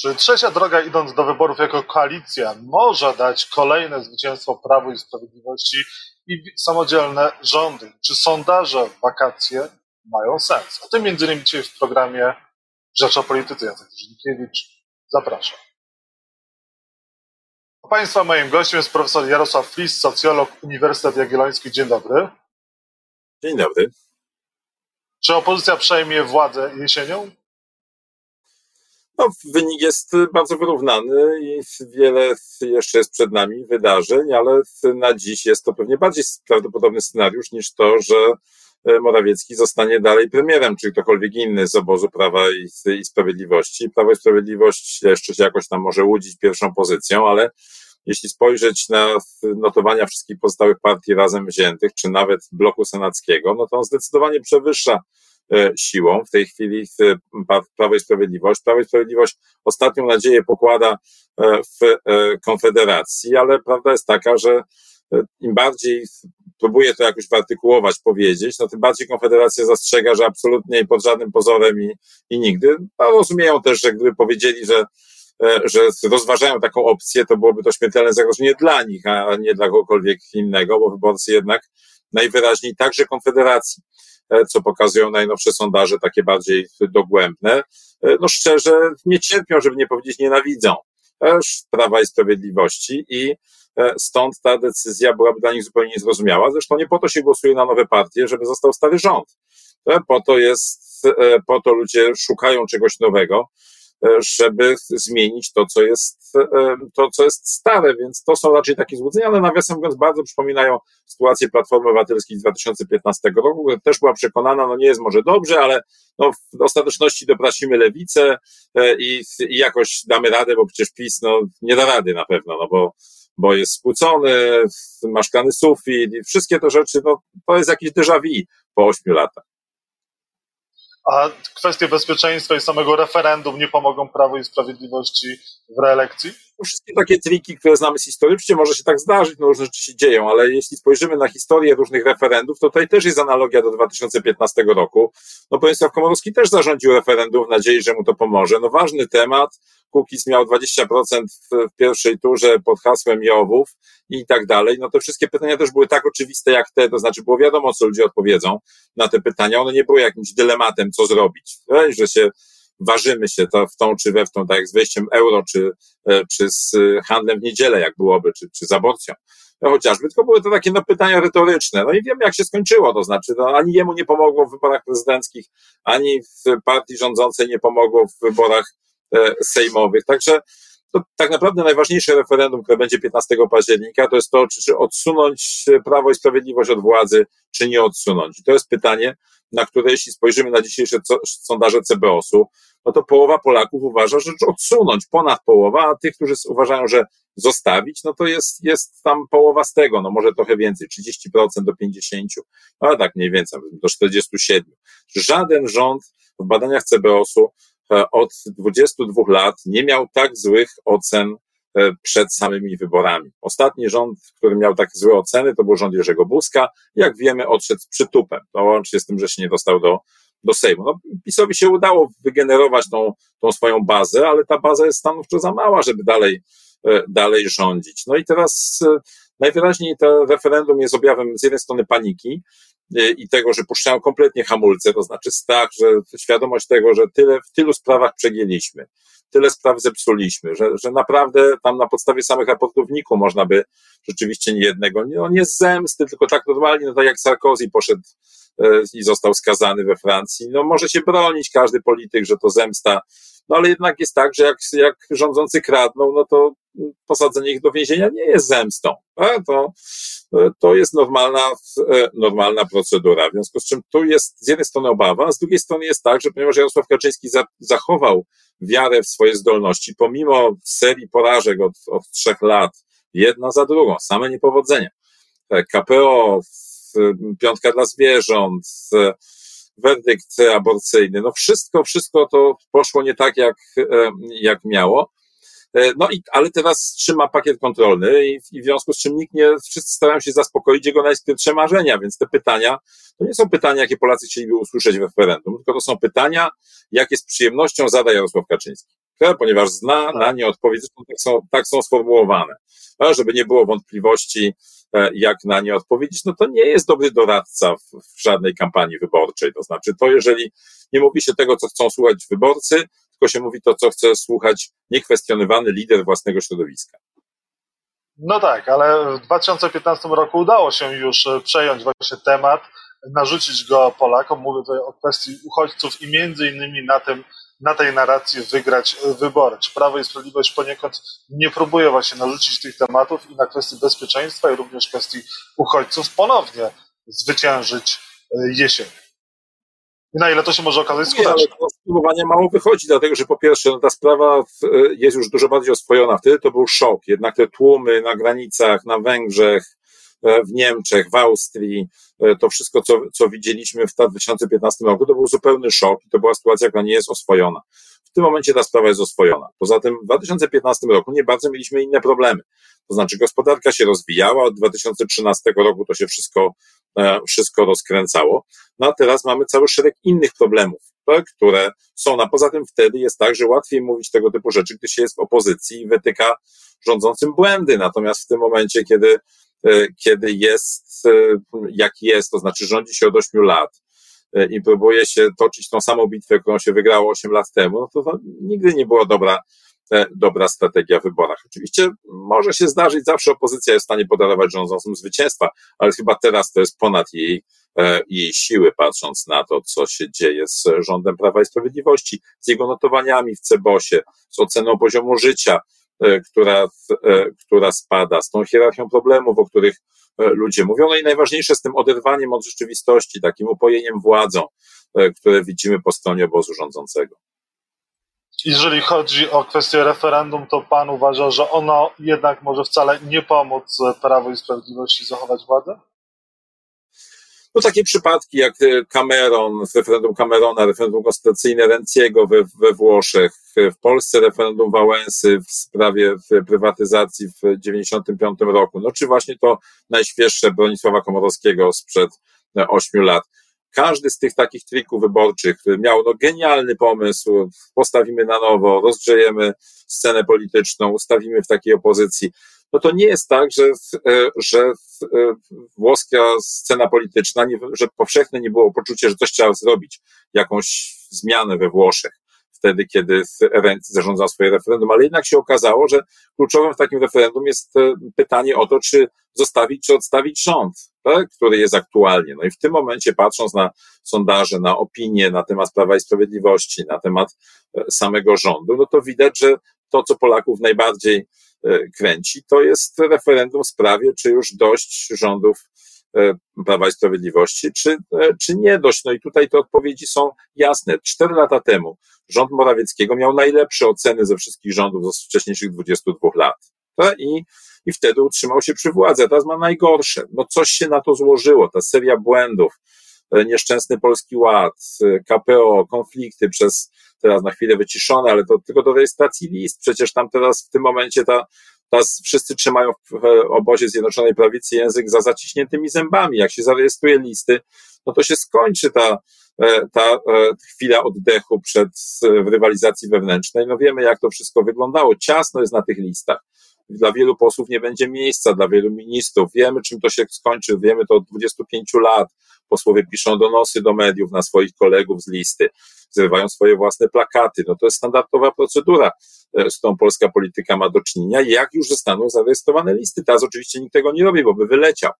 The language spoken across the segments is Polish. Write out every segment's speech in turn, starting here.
Czy trzecia droga, idąc do wyborów jako koalicja, może dać kolejne zwycięstwo Prawu i Sprawiedliwości i samodzielne rządy? Czy sondaże w wakacje mają sens? O tym między innymi dzisiaj w programie Rzecz o Polityce. Jacek Żydkiewicz, zapraszam. A Państwa moim gościem jest profesor Jarosław Flis, socjolog Uniwersytet Jagielloński. Dzień dobry. Dzień dobry. Czy opozycja przejmie władzę jesienią? No, wynik jest bardzo wyrównany i wiele jeszcze jest przed nami wydarzeń, ale na dziś jest to pewnie bardziej prawdopodobny scenariusz niż to, że e, Morawiecki zostanie dalej premierem, czy ktokolwiek inny z obozu Prawa i, i Sprawiedliwości. Prawo i Sprawiedliwość jeszcze się jakoś tam może łudzić pierwszą pozycją, ale jeśli spojrzeć na notowania wszystkich pozostałych partii razem wziętych, czy nawet bloku senackiego, no to on zdecydowanie przewyższa siłą. W tej chwili Prawo i Sprawiedliwość. Prawo i Sprawiedliwość ostatnią nadzieję pokłada e, w e, Konfederacji, ale prawda jest taka, że im bardziej próbuje to jakoś wyartykułować, powiedzieć, no tym bardziej Konfederacja zastrzega, że absolutnie pod żadnym pozorem i, i nigdy. No, rozumieją też, że gdyby powiedzieli, że że rozważają taką opcję, to byłoby to śmiertelne zagrożenie dla nich, a nie dla kogokolwiek innego, bo wyborcy jednak najwyraźniej także Konfederacji E, co pokazują najnowsze sondaże, takie bardziej dogłębne, e, no szczerze nie cierpią, żeby nie powiedzieć nienawidzą Prawa i Sprawiedliwości i e, stąd ta decyzja byłaby dla nich zupełnie niezrozumiała. Zresztą nie po to się głosuje na nowe partie, żeby został stary rząd. Po to jest, po to ludzie szukają czegoś nowego żeby zmienić to, co jest, to, co jest stare, więc to są raczej takie złudzenia, ale nawiasem mówiąc bardzo przypominają sytuację Platformy Obywatelskiej z 2015 roku, która też była przekonana, no nie jest może dobrze, ale no w ostateczności doprasimy lewicę e, i, i jakoś damy radę, bo przecież PiS no nie da rady na pewno, no bo bo jest skłócony, ma szklany sufit i wszystkie te rzeczy, no to jest jakieś déjà vu po ośmiu latach. A kwestie bezpieczeństwa i samego referendum nie pomogą Prawu i Sprawiedliwości w reelekcji? Wszystkie takie triki, które znamy z historii, oczywiście może się tak zdarzyć, no różne rzeczy się dzieją, ale jeśli spojrzymy na historię różnych referendów, to tutaj też jest analogia do 2015 roku. No Bronisław Komorowski też zarządził referendum w nadziei, że mu to pomoże. No ważny temat, Kukiz miał 20% w pierwszej turze pod hasłem Jowów i tak dalej. No te wszystkie pytania też były tak oczywiste jak te, to znaczy było wiadomo, co ludzie odpowiedzą na te pytania. One nie były jakimś dylematem, co zrobić, że się ważymy się to w tą czy we w tą, tak jak z wejściem euro, czy, e, czy z handlem w niedzielę, jak byłoby, czy, czy z aborcją. No chociażby, tylko były to takie no, pytania retoryczne. No i wiemy, jak się skończyło, to znaczy, no, ani jemu nie pomogło w wyborach prezydenckich, ani w partii rządzącej nie pomogło w wyborach e, sejmowych. Także to tak naprawdę najważniejsze referendum, które będzie 15 października, to jest to, czy, czy odsunąć Prawo i Sprawiedliwość od władzy, czy nie odsunąć. I to jest pytanie, na które jeśli spojrzymy na dzisiejsze sondaże CBOS-u, no to połowa Polaków uważa, że odsunąć, ponad połowa, a tych, którzy uważają, że zostawić, no to jest, jest tam połowa z tego, no może trochę więcej, 30% do 50%, no ale tak mniej więcej, do 47%. Żaden rząd w badaniach CBOS-u e, od 22 lat nie miał tak złych ocen e, przed samymi wyborami. Ostatni rząd, który miał takie złe oceny, to był rząd Jerzego Buzka. Jak wiemy, odszedł z przytupem. To łącznie z tym, że się nie dostał do do Sejmu. No, PiSowi się udało wygenerować tą, tą swoją bazę, ale ta baza jest stanowczo za mała, żeby dalej, e, dalej rządzić. No i teraz e, najwyraźniej to referendum jest objawem z jednej strony paniki, e, i tego, że puszczają kompletnie hamulce, to znaczy strach, że świadomość tego, że tyle, w tylu sprawach przegięliśmy, tyle spraw zepsuliśmy, że, że naprawdę tam na podstawie samych raportów można by rzeczywiście nie jednego, no nie z zemsty, tylko tak normalnie, no tak jak Sarkozy poszedł i został skazany we Francji. No może się bronić każdy polityk, że to zemsta, no ale jednak jest tak, że jak, jak rządzący kradną, no to posadzenie ich do więzienia nie jest zemstą. To, to jest normalna, e, normalna procedura. W związku z czym tu jest z jednej strony obawa, a z drugiej strony jest tak, że ponieważ Jarosław Kaczyński za, zachował wiarę w swoje zdolności, pomimo serii porażek od, od trzech lat, jedna za drugą, same niepowodzenia. E, KPO, piątka dla zwierząt, werdykt aborcyjny, no wszystko, wszystko to poszło nie tak, jak, jak miało. E, no i, ale teraz trzyma pakiet kontrolny i, i w związku z czym nikt nie, wszyscy starają się zaspokoić jego najskrytsze marzenia, więc te pytania, to nie są pytania, jakie Polacy chcieliby usłyszeć w referendum, tylko to są pytania, jakie z przyjemnością zada Jarosław Kaczyński. Ponieważ zna na nie odpowiedzi, tak są, tak są sformułowane. A żeby nie było wątpliwości, e, jak na nie odpowiedzieć, no to nie jest dobry doradca w, w żadnej kampanii wyborczej. To znaczy, to jeżeli nie mówi się tego, co chcą słuchać wyborcy, tylko się mówi to, co chce słuchać niekwestionowany lider własnego środowiska. No tak, ale w 2015 roku udało się już e, przejąć właśnie temat, narzucić go Polakom. Mówię tutaj o kwestii uchodźców i między innymi na tym, na tej narracji wygrać wybory. Czy Prawo i Sprawiedliwość poniekąd nie próbuje właśnie narzucić tych tematów i na kwestii bezpieczeństwa i również kwestii uchodźców ponownie zwyciężyć e, jesień? I na ile to się może okazać skuteczne? Spróbowanie mało wychodzi, dlatego że po pierwsze, no ta sprawa e, jest już dużo bardziej oswojona. Wtedy to był szok. Jednak te tłumy na granicach, na Węgrzech, w Niemczech, w Austrii, e, to wszystko, co, co widzieliśmy w 2015 roku, to był zupełny szok i to była sytuacja, która nie jest oswojona. W tym momencie ta sprawa jest oswojona. Poza tym w 2015 roku nie bardzo mieliśmy inne problemy. To znaczy gospodarka się rozwijała, od 2013 roku to się wszystko, e, wszystko rozkręcało. No a teraz mamy cały szereg innych problemów, które są. A poza tym wtedy jest tak, że łatwiej mówić tego typu rzeczy, gdy się jest w opozycji i wytyka rządzącym błędy. Natomiast w tym momencie, kiedy, e, kiedy jest e, jak jest, to znaczy rządzi się od 8 lat, i próbuje się toczyć tą samą bitwę, którą się wygrało 8 lat temu, no to, to nigdy nie była dobra dobra strategia w wyborach. Oczywiście może się zdarzyć, zawsze opozycja jest w stanie podarować rządzącym zwycięstwa, ale chyba teraz to jest ponad jej, e, jej siły, patrząc na to, co się dzieje z rządem Prawa i Sprawiedliwości, z jego notowaniami w Cebosie, z oceną poziomu życia, e, która, e, która spada, z tą hierarchią problemów, o których ludzie mówią. No i najważniejsze z tym oderwaniem od rzeczywistości, takim upojeniem władzą, które widzimy po stronie obozu rządzącego. Jeżeli chodzi o kwestię referendum, to pan uważa, że ono jednak może wcale nie pomóc Prawo i Sprawiedliwości zachować władzę? No takie przypadki jak Cameron, referendum Camerona, referendum konstytucyjne Renciego we, we Włoszech, w Polsce referendum Wałęsy w sprawie prywatyzacji w 1995 roku, no czy właśnie to najświeższe Bronisława Komorowskiego sprzed ośmiu lat. Każdy z tych takich trików wyborczych miał no, genialny pomysł, postawimy na nowo, rozgrzejemy scenę polityczną, ustawimy w takiej opozycji. No to nie jest tak, że, e, że e, włoska scena polityczna, że powszechne nie było poczucie, że coś trzeba zrobić, jakąś zmianę we Włoszech wtedy, kiedy Renzi zarządzał swoje referendum, ale jednak się okazało, że kluczowym w takim referendum jest e, pytanie o to, czy zostawić, czy odstawić rząd, tak, który jest aktualnie. No i w tym momencie, patrząc na sondaże, na opinie na temat Prawa i Sprawiedliwości, na temat samego rządu, no to widać, że to, co Polaków najbardziej kręci, to jest referendum w sprawie, czy już dość rządów E, Prawa i Sprawiedliwości, czy, e, czy nie dość. No i tutaj te odpowiedzi są jasne. Cztery lata temu rząd Morawieckiego miał najlepsze oceny ze wszystkich rządów z wcześniejszych 22 lat. I, I wtedy utrzymał się przy władzy, a teraz ma najgorsze. No coś się na to złożyło, ta seria błędów, e, nieszczęsny Polski Ład, KPO, konflikty przez teraz na chwilę wyciszone, ale to tylko do rejestracji list. Przecież tam teraz w tym momencie ta Teraz wszyscy trzymają w obozie Zjednoczonej Prawicy język za zaciśniętymi zębami. Jak się zarejestruje listy, no to się skończy ta, e, ta e, chwila oddechu przed rywalizacji wewnętrznej. No wiemy, jak to wszystko wyglądało. Ciasno jest na tych listach. Dla wielu posłów nie będzie miejsca, dla wielu ministrów. Wiemy, czym to się skończy. Wiemy to od 25 lat. Posłowie piszą donosy do mediów na swoich kolegów z listy, zrywają swoje własne plakaty. No to jest standardowa procedura E, z tą polska polityka ma do czynienia, jak już zostaną zarejestrowane listy. Teraz oczywiście nikt tego nie robi, bo by wyleciał.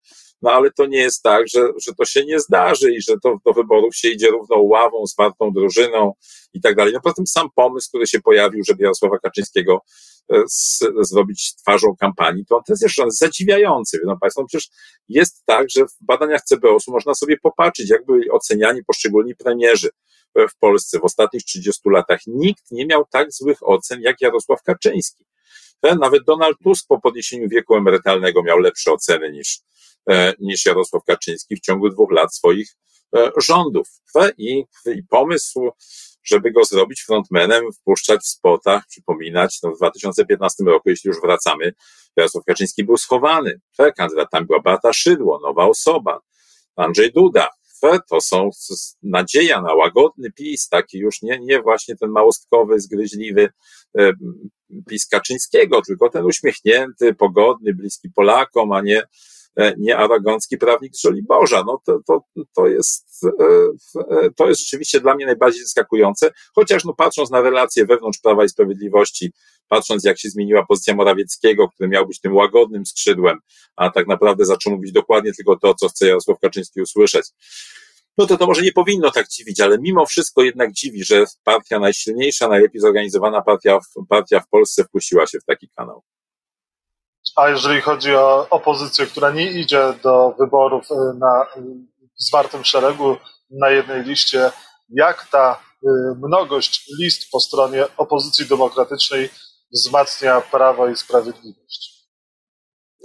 No ale to nie jest tak, że, że to się nie zdarzy i że to do wyborów się idzie równą ławą, zwartą drużyną i tak dalej. No poza tym sam pomysł, który się pojawił, żeby Jarosława Kaczyńskiego z, zrobić twarzą kampanii, to on jest jeszcze zadziwiający. Wiedzą Państwo, no przecież jest tak, że w badaniach CBOS-u można sobie popatrzeć, jak byli oceniani poszczególni premierzy w Polsce w ostatnich 30 latach. Nikt nie miał tak złych ocen jak Jarosław Kaczyński. Nawet Donald Tusk po podniesieniu wieku emerytalnego miał lepsze oceny niż, e, niż Jarosław Kaczyński w ciągu dwóch lat swoich e, rządów. I, i pomysł, żeby go zrobić frontmanem, wpuszczać w spotach, przypominać, no w 2015 roku, jeśli już wracamy, Jarosław Kaczyński był schowany. Kandydatami była Beata Szydło, nowa osoba, Andrzej Duda, to są nadzieja na łagodny PiS, taki już nie, nie właśnie ten małostkowy, zgryźliwy e, PiS Kaczyńskiego, tylko ten uśmiechnięty, pogodny, bliski Polakom, a nie nie arogancki prawnik Żoliborza. No to, to, to, jest, e, e, to jest rzeczywiście dla mnie najbardziej zaskakujące, chociaż no patrząc na relacje wewnątrz Prawa i Sprawiedliwości, patrząc jak się zmieniła pozycja Morawieckiego, który miał być tym łagodnym skrzydłem, a tak naprawdę zaczął mówić dokładnie tylko to, co chce Jarosław Kaczyński usłyszeć, no to to może nie powinno tak dziwić, ale mimo wszystko jednak dziwi, że partia najsilniejsza, najlepiej zorganizowana partia, partia w Polsce wpuściła się w taki kanał. A jeżeli chodzi o opozycję, która nie idzie do wyborów y, na y, zwartym szeregu na jednej liście, jak ta y, mnogość list po stronie opozycji demokratycznej wzmacnia prawo i sprawiedliwość?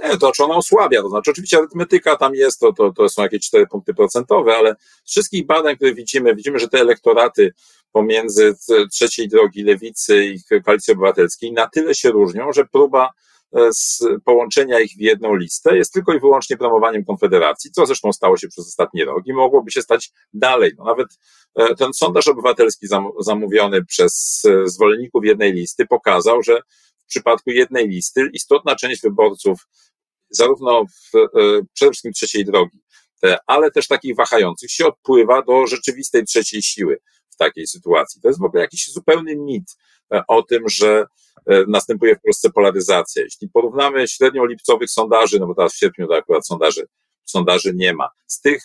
Nie, to czy ona osłabia, to znaczy oczywiście arytmetyka tam jest, to, to, to są jakieś cztery punkty procentowe, ale z wszystkich badań, które widzimy, widzimy, że te elektoraty pomiędzy trzeciej drogi lewicy i koalicji obywatelskiej na tyle się różnią, że próba z połączenia ich w jedną listę jest tylko i wyłącznie promowaniem Konfederacji, co zresztą stało się przez ostatni rok i mogłoby się stać dalej. No nawet e, ten sondaż obywatelski zamówiony przez e, zwolenników jednej listy pokazał, że w przypadku jednej listy istotna część wyborców, zarówno w, przede wszystkim trzeciej drogi, ale też takich wahających się odpływa do rzeczywistej trzeciej siły takiej sytuacji. To jest w ogóle jakiś zupełny mit o tym, że E, następuje w Polsce polaryzacja. Jeśli porównamy średnią lipcowych sondaży, no bo teraz w sierpniu to akurat sondaży, sondaży nie ma, z tych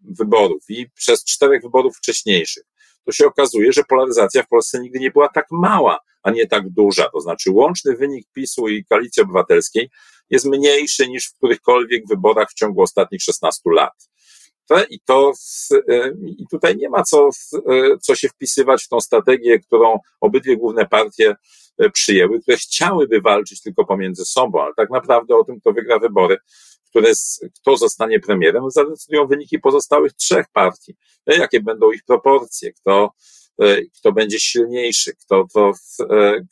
wyborów i przez czterech wyborów wcześniejszych, to się okazuje, że polaryzacja w Polsce nigdy nie była tak mała, a nie tak duża. To znaczy łączny wynik PiSu i Koalicji Obywatelskiej jest mniejszy niż w którychkolwiek wyborach w ciągu ostatnich 16 lat. I to, e, i tutaj nie ma co, e, co się wpisywać w tą strategię, którą obydwie główne partie E, przyjęły, które chciałyby walczyć tylko pomiędzy sobą, ale tak naprawdę o tym, kto wygra wybory, które, kto zostanie premierem, zadecydują wyniki pozostałych trzech partii. E, jakie będą ich proporcje, kto, kto będzie silniejszy, kto, to,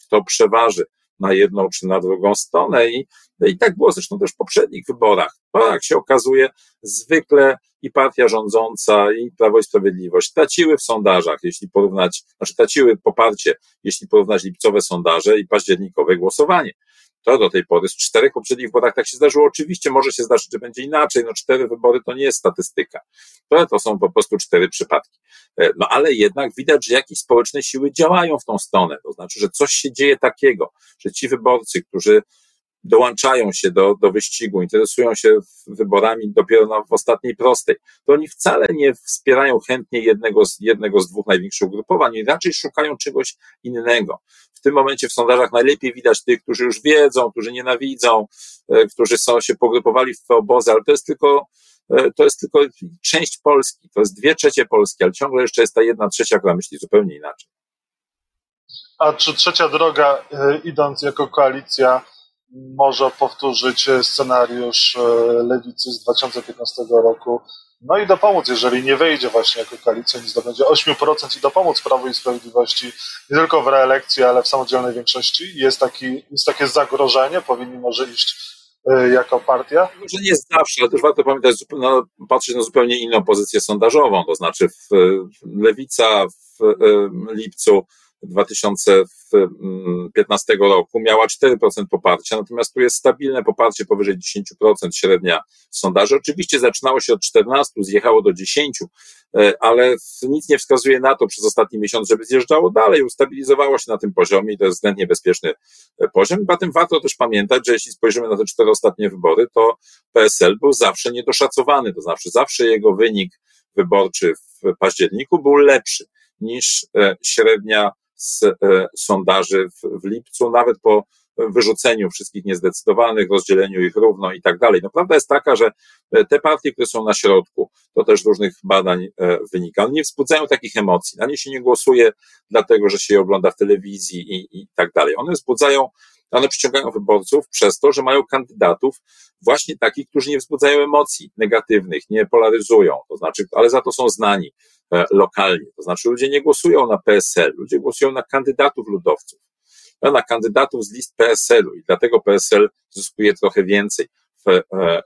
kto przeważy na jedną czy na drugą stronę i, i tak było zresztą też w poprzednich wyborach. Bo jak się okazuje, zwykle i partia rządząca, i Prawo i Sprawiedliwość traciły w sondażach, jeśli porównać, znaczy traciły poparcie, jeśli porównać lipcowe sondaże i październikowe głosowanie. To do tej pory z czterech poprzednich wyborach tak się zdarzyło. Oczywiście może się zdarzyć, że będzie inaczej. No cztery wybory to nie jest statystyka. To, to są po prostu cztery przypadki. E, no ale jednak widać, że jakieś społeczne siły działają w tą stronę. To znaczy, że coś się dzieje takiego, że ci wyborcy, którzy dołączają się do, do wyścigu, interesują się wyborami dopiero na, w ostatniej prostej, to oni wcale nie wspierają chętnie jednego z, jednego z dwóch największych ugrupowań, raczej szukają czegoś innego. W tym momencie w sondażach najlepiej widać tych, którzy już wiedzą, którzy nienawidzą, e, którzy są, się pogrupowali w te obozy, ale to jest tylko e, to jest tylko część Polski, to jest dwie trzecie Polski, ale ciągle jeszcze jest ta jedna trzecia, która myśli zupełnie inaczej. A czy trzecia droga, e, idąc jako koalicja, może powtórzyć scenariusz e, lewicy z 2015 roku. No i dopomóc, jeżeli nie wejdzie właśnie jako koalicja, nie zdobędzie 8% i dopomóc Prawu i Sprawiedliwości nie tylko w reelekcji, ale w samodzielnej większości. Jest, taki, jest takie zagrożenie, powinni może iść e, jako partia? Może nie zawsze, ale też warto pamiętać, no, patrzeć na zupełnie inną pozycję sondażową, to znaczy w, lewica w lipcu 2015 roku miała 4% poparcia, natomiast tu jest stabilne poparcie powyżej 10% średnia sondaży. Oczywiście zaczynało się od 14, zjechało do 10, e, ale nic nie wskazuje na to przez ostatni miesiąc, żeby zjeżdżało dalej, ustabilizowało się na tym poziomie i to jest względnie bezpieczny e, poziom. Poza warto też pamiętać, że jeśli spojrzymy na te cztery ostatnie wybory, to PSL był zawsze niedoszacowany, to znaczy zawsze jego wynik wyborczy w październiku był lepszy niż e, średnia z e, sondaży w, w lipcu, nawet po wyrzuceniu wszystkich niezdecydowanych, rozdzieleniu ich równo i tak dalej. No prawda jest taka, że e, te partie, które są na środku, to też różnych badań wynika, one nie wzbudzają takich emocji. Na nie się nie głosuje dlatego, że się je ogląda w telewizji i, i tak dalej. One wzbudzają one przyciągają wyborców przez to, że mają kandydatów właśnie takich, którzy nie wzbudzają emocji negatywnych, nie polaryzują, to znaczy, ale za to są znani e, lokalnie. To znaczy, ludzie nie głosują na PSL, ludzie głosują na kandydatów ludowców, na kandydatów z list PSL-u i dlatego PSL zyskuje trochę więcej w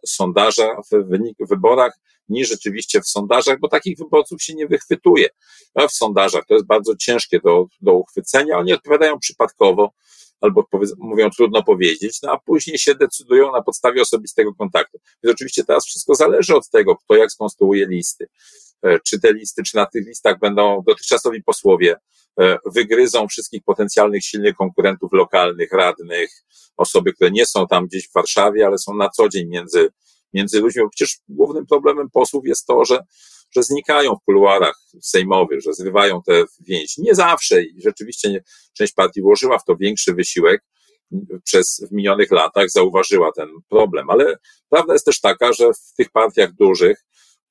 sondażach, w wynik, wyborach, niż rzeczywiście w sondażach, bo takich wyborców się nie wychwytuje. W sondażach to jest bardzo ciężkie do, do uchwycenia. Oni odpowiadają przypadkowo, albo mówią trudno powiedzieć, no a później się decydują na podstawie osobistego kontaktu. Więc oczywiście teraz wszystko zależy od tego, kto jak skonstruuje listy. E, czy te listy, czy na tych listach będą dotychczasowi posłowie, e, wygryzą wszystkich potencjalnych silnych konkurentów lokalnych, radnych, osoby, które nie są tam gdzieś w Warszawie, ale są na co dzień między, między ludźmi. Bo przecież głównym problemem posłów jest to, że że znikają w kuluarach sejmowych, że zrywają te więzi. Nie zawsze i rzeczywiście nie, część partii włożyła w to większy wysiłek przez w minionych latach, zauważyła ten problem, ale prawda jest też taka, że w tych partiach dużych,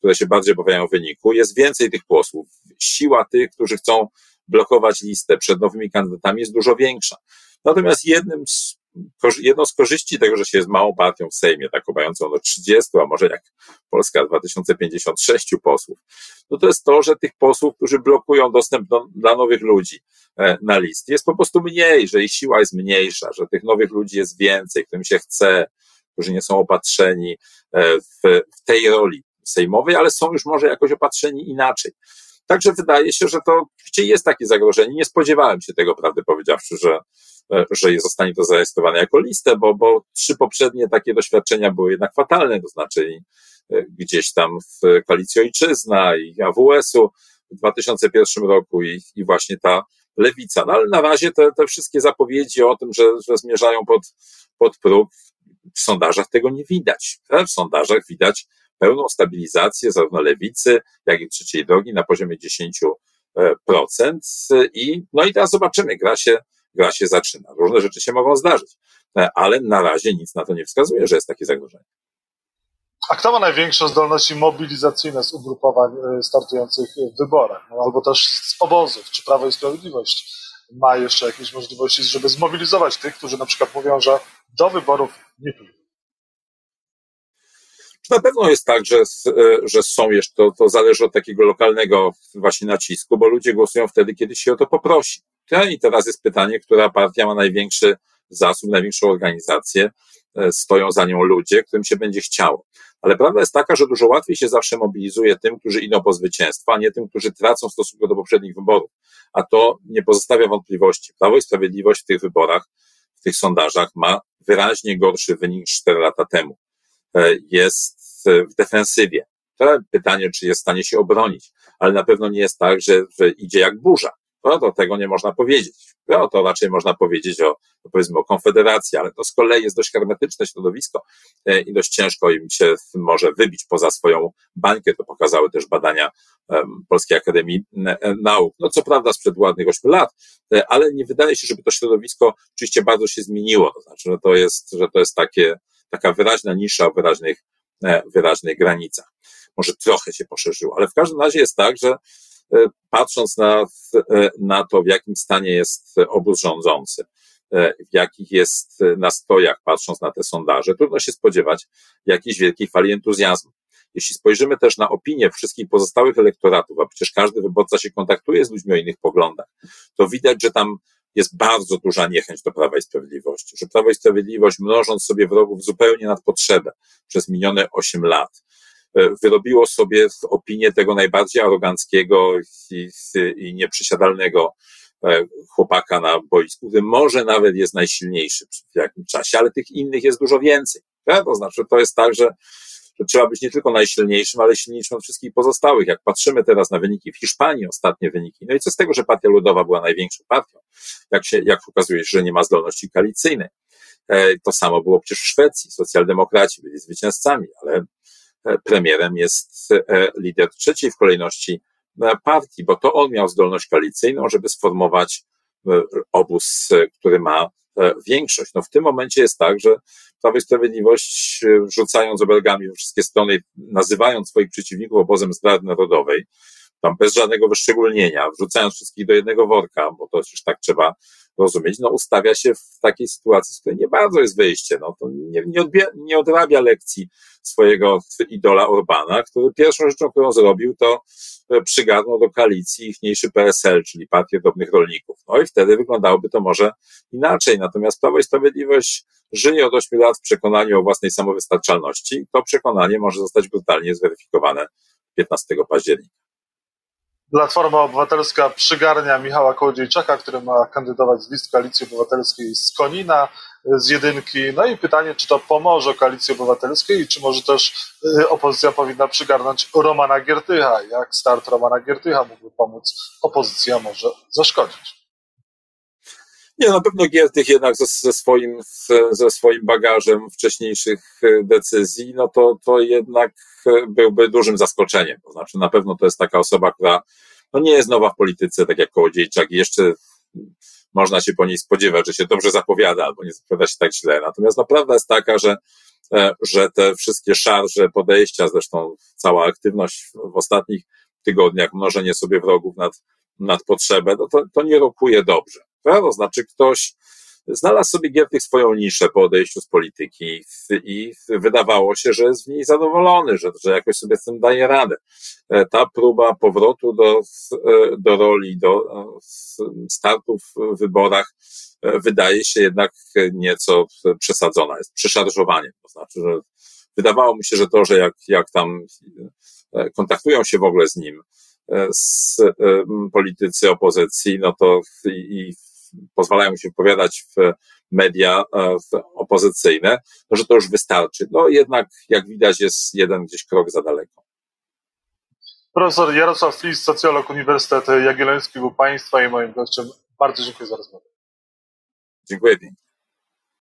które się bardziej obawiają wyniku, jest więcej tych posłów. Siła tych, którzy chcą blokować listę przed nowymi kandydatami jest dużo większa. Natomiast jednym z jedną z korzyści tego, że się jest małą partią w Sejmie, taką mającą do 30, a może jak Polska 2056 posłów, no to jest to, że tych posłów, którzy blokują dostęp do, dla nowych ludzi e, na list, jest po prostu mniej, że ich siła jest mniejsza, że tych nowych ludzi jest więcej, którym się chce, którzy nie są opatrzeni e, w, w tej roli sejmowej, ale są już może jakoś opatrzeni inaczej. Także wydaje się, że to jest takie zagrożenie. Nie spodziewałem się tego, prawdę powiedziawszy, że, E, że zostanie to zarejestrowane jako listę, bo, bo trzy poprzednie takie doświadczenia były jednak fatalne, to znaczy e, gdzieś tam w koalicji Ojczyzna i AWS-u w 2001 roku i, i właśnie ta lewica. No ale na razie te, te wszystkie zapowiedzi o tym, że, że zmierzają pod, pod próg, w sondażach tego nie widać. W sondażach widać pełną stabilizację zarówno lewicy, jak i trzeciej drogi na poziomie 10%. I, no i teraz zobaczymy, gra się gra się zaczyna. Różne rzeczy się mogą zdarzyć, e, ale na razie nic na to nie wskazuje, że jest takie zagrożenie. A kto ma największe zdolności mobilizacyjne z ugrupowań e, startujących w wyborach? No, albo też z obozów, czy Prawo i Sprawiedliwość ma jeszcze jakieś możliwości, żeby zmobilizować tych, którzy na przykład mówią, że do wyborów nie pójdą? Na pewno jest tak, że, e, że są jeszcze, to, to zależy od takiego lokalnego właśnie nacisku, bo ludzie głosują wtedy, kiedy się o to poprosi. I teraz jest pytanie, która partia ma największy zasób, największą organizację, e, stoją za nią ludzie, którym się będzie chciało. Ale prawda jest taka, że dużo łatwiej się zawsze mobilizuje tym, którzy idą po zwycięstwo, a nie tym, którzy tracą stosunku do poprzednich wyborów. A to nie pozostawia wątpliwości. Prawo i Sprawiedliwość w tych wyborach, w tych sondażach ma wyraźnie gorszy wynik niż 4 lata temu. E, jest w defensywie. To pytanie, czy jest w stanie się obronić, ale na pewno nie jest tak, że, idzie jak burza. No to tego nie można powiedzieć. No to raczej można powiedzieć o, powiedzmy, o Konfederacji, ale to z kolei jest dość hermetyczne środowisko e, i dość ciężko im się może wybić poza swoją bańkę. To pokazały też badania Polskiej Akademii e, Nauk. No co prawda sprzed ładnych ośmiu lat, ale nie wydaje się, żeby to środowisko oczywiście bardzo się zmieniło. To znaczy, że to jest, że to jest takie, taka wyraźna nisza o wyraźnych, wyraźnych granicach. Może trochę się poszerzyło, ale w każdym razie jest tak, że E, patrząc na, e, na to, w jakim stanie jest obóz rządzący, e, w jakich jest nastrojach, patrząc na te sondaże, trudno się spodziewać jakiejś wielkiej fali entuzjazmu. Jeśli spojrzymy też na opinię wszystkich pozostałych elektoratów, a przecież każdy wyborca się kontaktuje z ludźmi o innych poglądach, to widać, że tam jest bardzo duża niechęć do Prawa i Sprawiedliwości, że Prawo i Sprawiedliwość, mnożąc sobie wrogów zupełnie nad potrzebę przez minione osiem lat, E, wyrobiło sobie opinię tego najbardziej aroganckiego i, i nieprzysiadalnego e, chłopaka na boisku, który może nawet jest najsilniejszy w jakimś czasie, ale tych innych jest dużo więcej. To znaczy, to jest tak, że, że trzeba być nie tylko najsilniejszym, ale silniejszym od wszystkich pozostałych. Jak patrzymy teraz na wyniki w Hiszpanii, ostatnie wyniki, no i co z tego, że Partia Ludowa była największą partią, jak się, jak okazuje się, że nie ma zdolności koalicyjnej. E, to samo było przecież w Szwecji. Socjaldemokraci byli zwycięzcami, ale premierem jest e, lider trzeciej w kolejności e, partii, bo to on miał zdolność koalicyjną, żeby sformować e, obóz, który ma większość. No w tym momencie jest tak, że Prawo i Sprawiedliwość, rzucając obelgami we wszystkie strony, nazywając swoich przeciwników obozem zdrady narodowej, tam bez żadnego wyszczególnienia, wrzucając wszystkich do jednego worka, bo to już tak trzeba rozumieć, no ustawia się w takiej sytuacji, z której nie bardzo jest wyjście. No, to nie, nie, odbie, nie odrabia lekcji swojego idola Orbana, który pierwszą rzeczą, którą zrobił, to e, przygarnął do koalicji ichniejszy PSL, czyli Partię Drobnych Rolników. No i wtedy wyglądałoby to może inaczej. Natomiast Prawo i Sprawiedliwość żyje od 8 lat w przekonaniu o własnej samowystarczalności. To przekonanie może zostać brutalnie zweryfikowane 15 października. Platforma Obywatelska przygarnia Michała Kołodziejczaka, który ma kandydować z list Koalicji Obywatelskiej z Konina, z jedynki. No i pytanie, czy to pomoże Koalicji Obywatelskiej i czy może też y, opozycja powinna przygarnąć Romana Giertycha. Jak start Romana Giertycha mógłby pomóc opozycji, a może zaszkodzić? Nie, na pewno Giertych jednak ze, ze, swoim, ze swoim bagażem wcześniejszych y, decyzji, no to, to jednak byłby dużym zaskoczeniem. To znaczy, na pewno to jest taka osoba, która no nie jest nowa w polityce, tak jak Kołodziejczak i jeszcze można się po niej spodziewać, że się dobrze zapowiada albo nie zapowiada się tak źle. Natomiast no, prawda jest taka, że, e, że te wszystkie szarże, podejścia, zresztą cała aktywność w ostatnich tygodniach, mnożenie sobie wrogów nad, nad potrzebę, no to, to nie rokuje dobrze. To znaczy ktoś, znalazł sobie Giertych swoją niszę po odejściu z polityki i wydawało się, że jest w niej zadowolony, że, że jakoś sobie z tym daje radę. E, ta próba powrotu do, e, do roli, do e, startów w wyborach wydaje się jednak nieco przesadzona, jest przeszarżowanie. To znaczy, że wydawało mi się, że to, że jak, jak tam kontaktują się w ogóle z nim, z politycy opozycji, no to i pozwalają mu się wypowiadać w media e, w opozycyjne, no, że to już wystarczy. No jednak, jak widać, jest jeden gdzieś krok za daleko. Profesor Jarosław Flis, socjolog Uniwersytet Jagielloński był Państwa i moim gościem. Bardzo dziękuję za rozmowę. Dziękuję pięknie.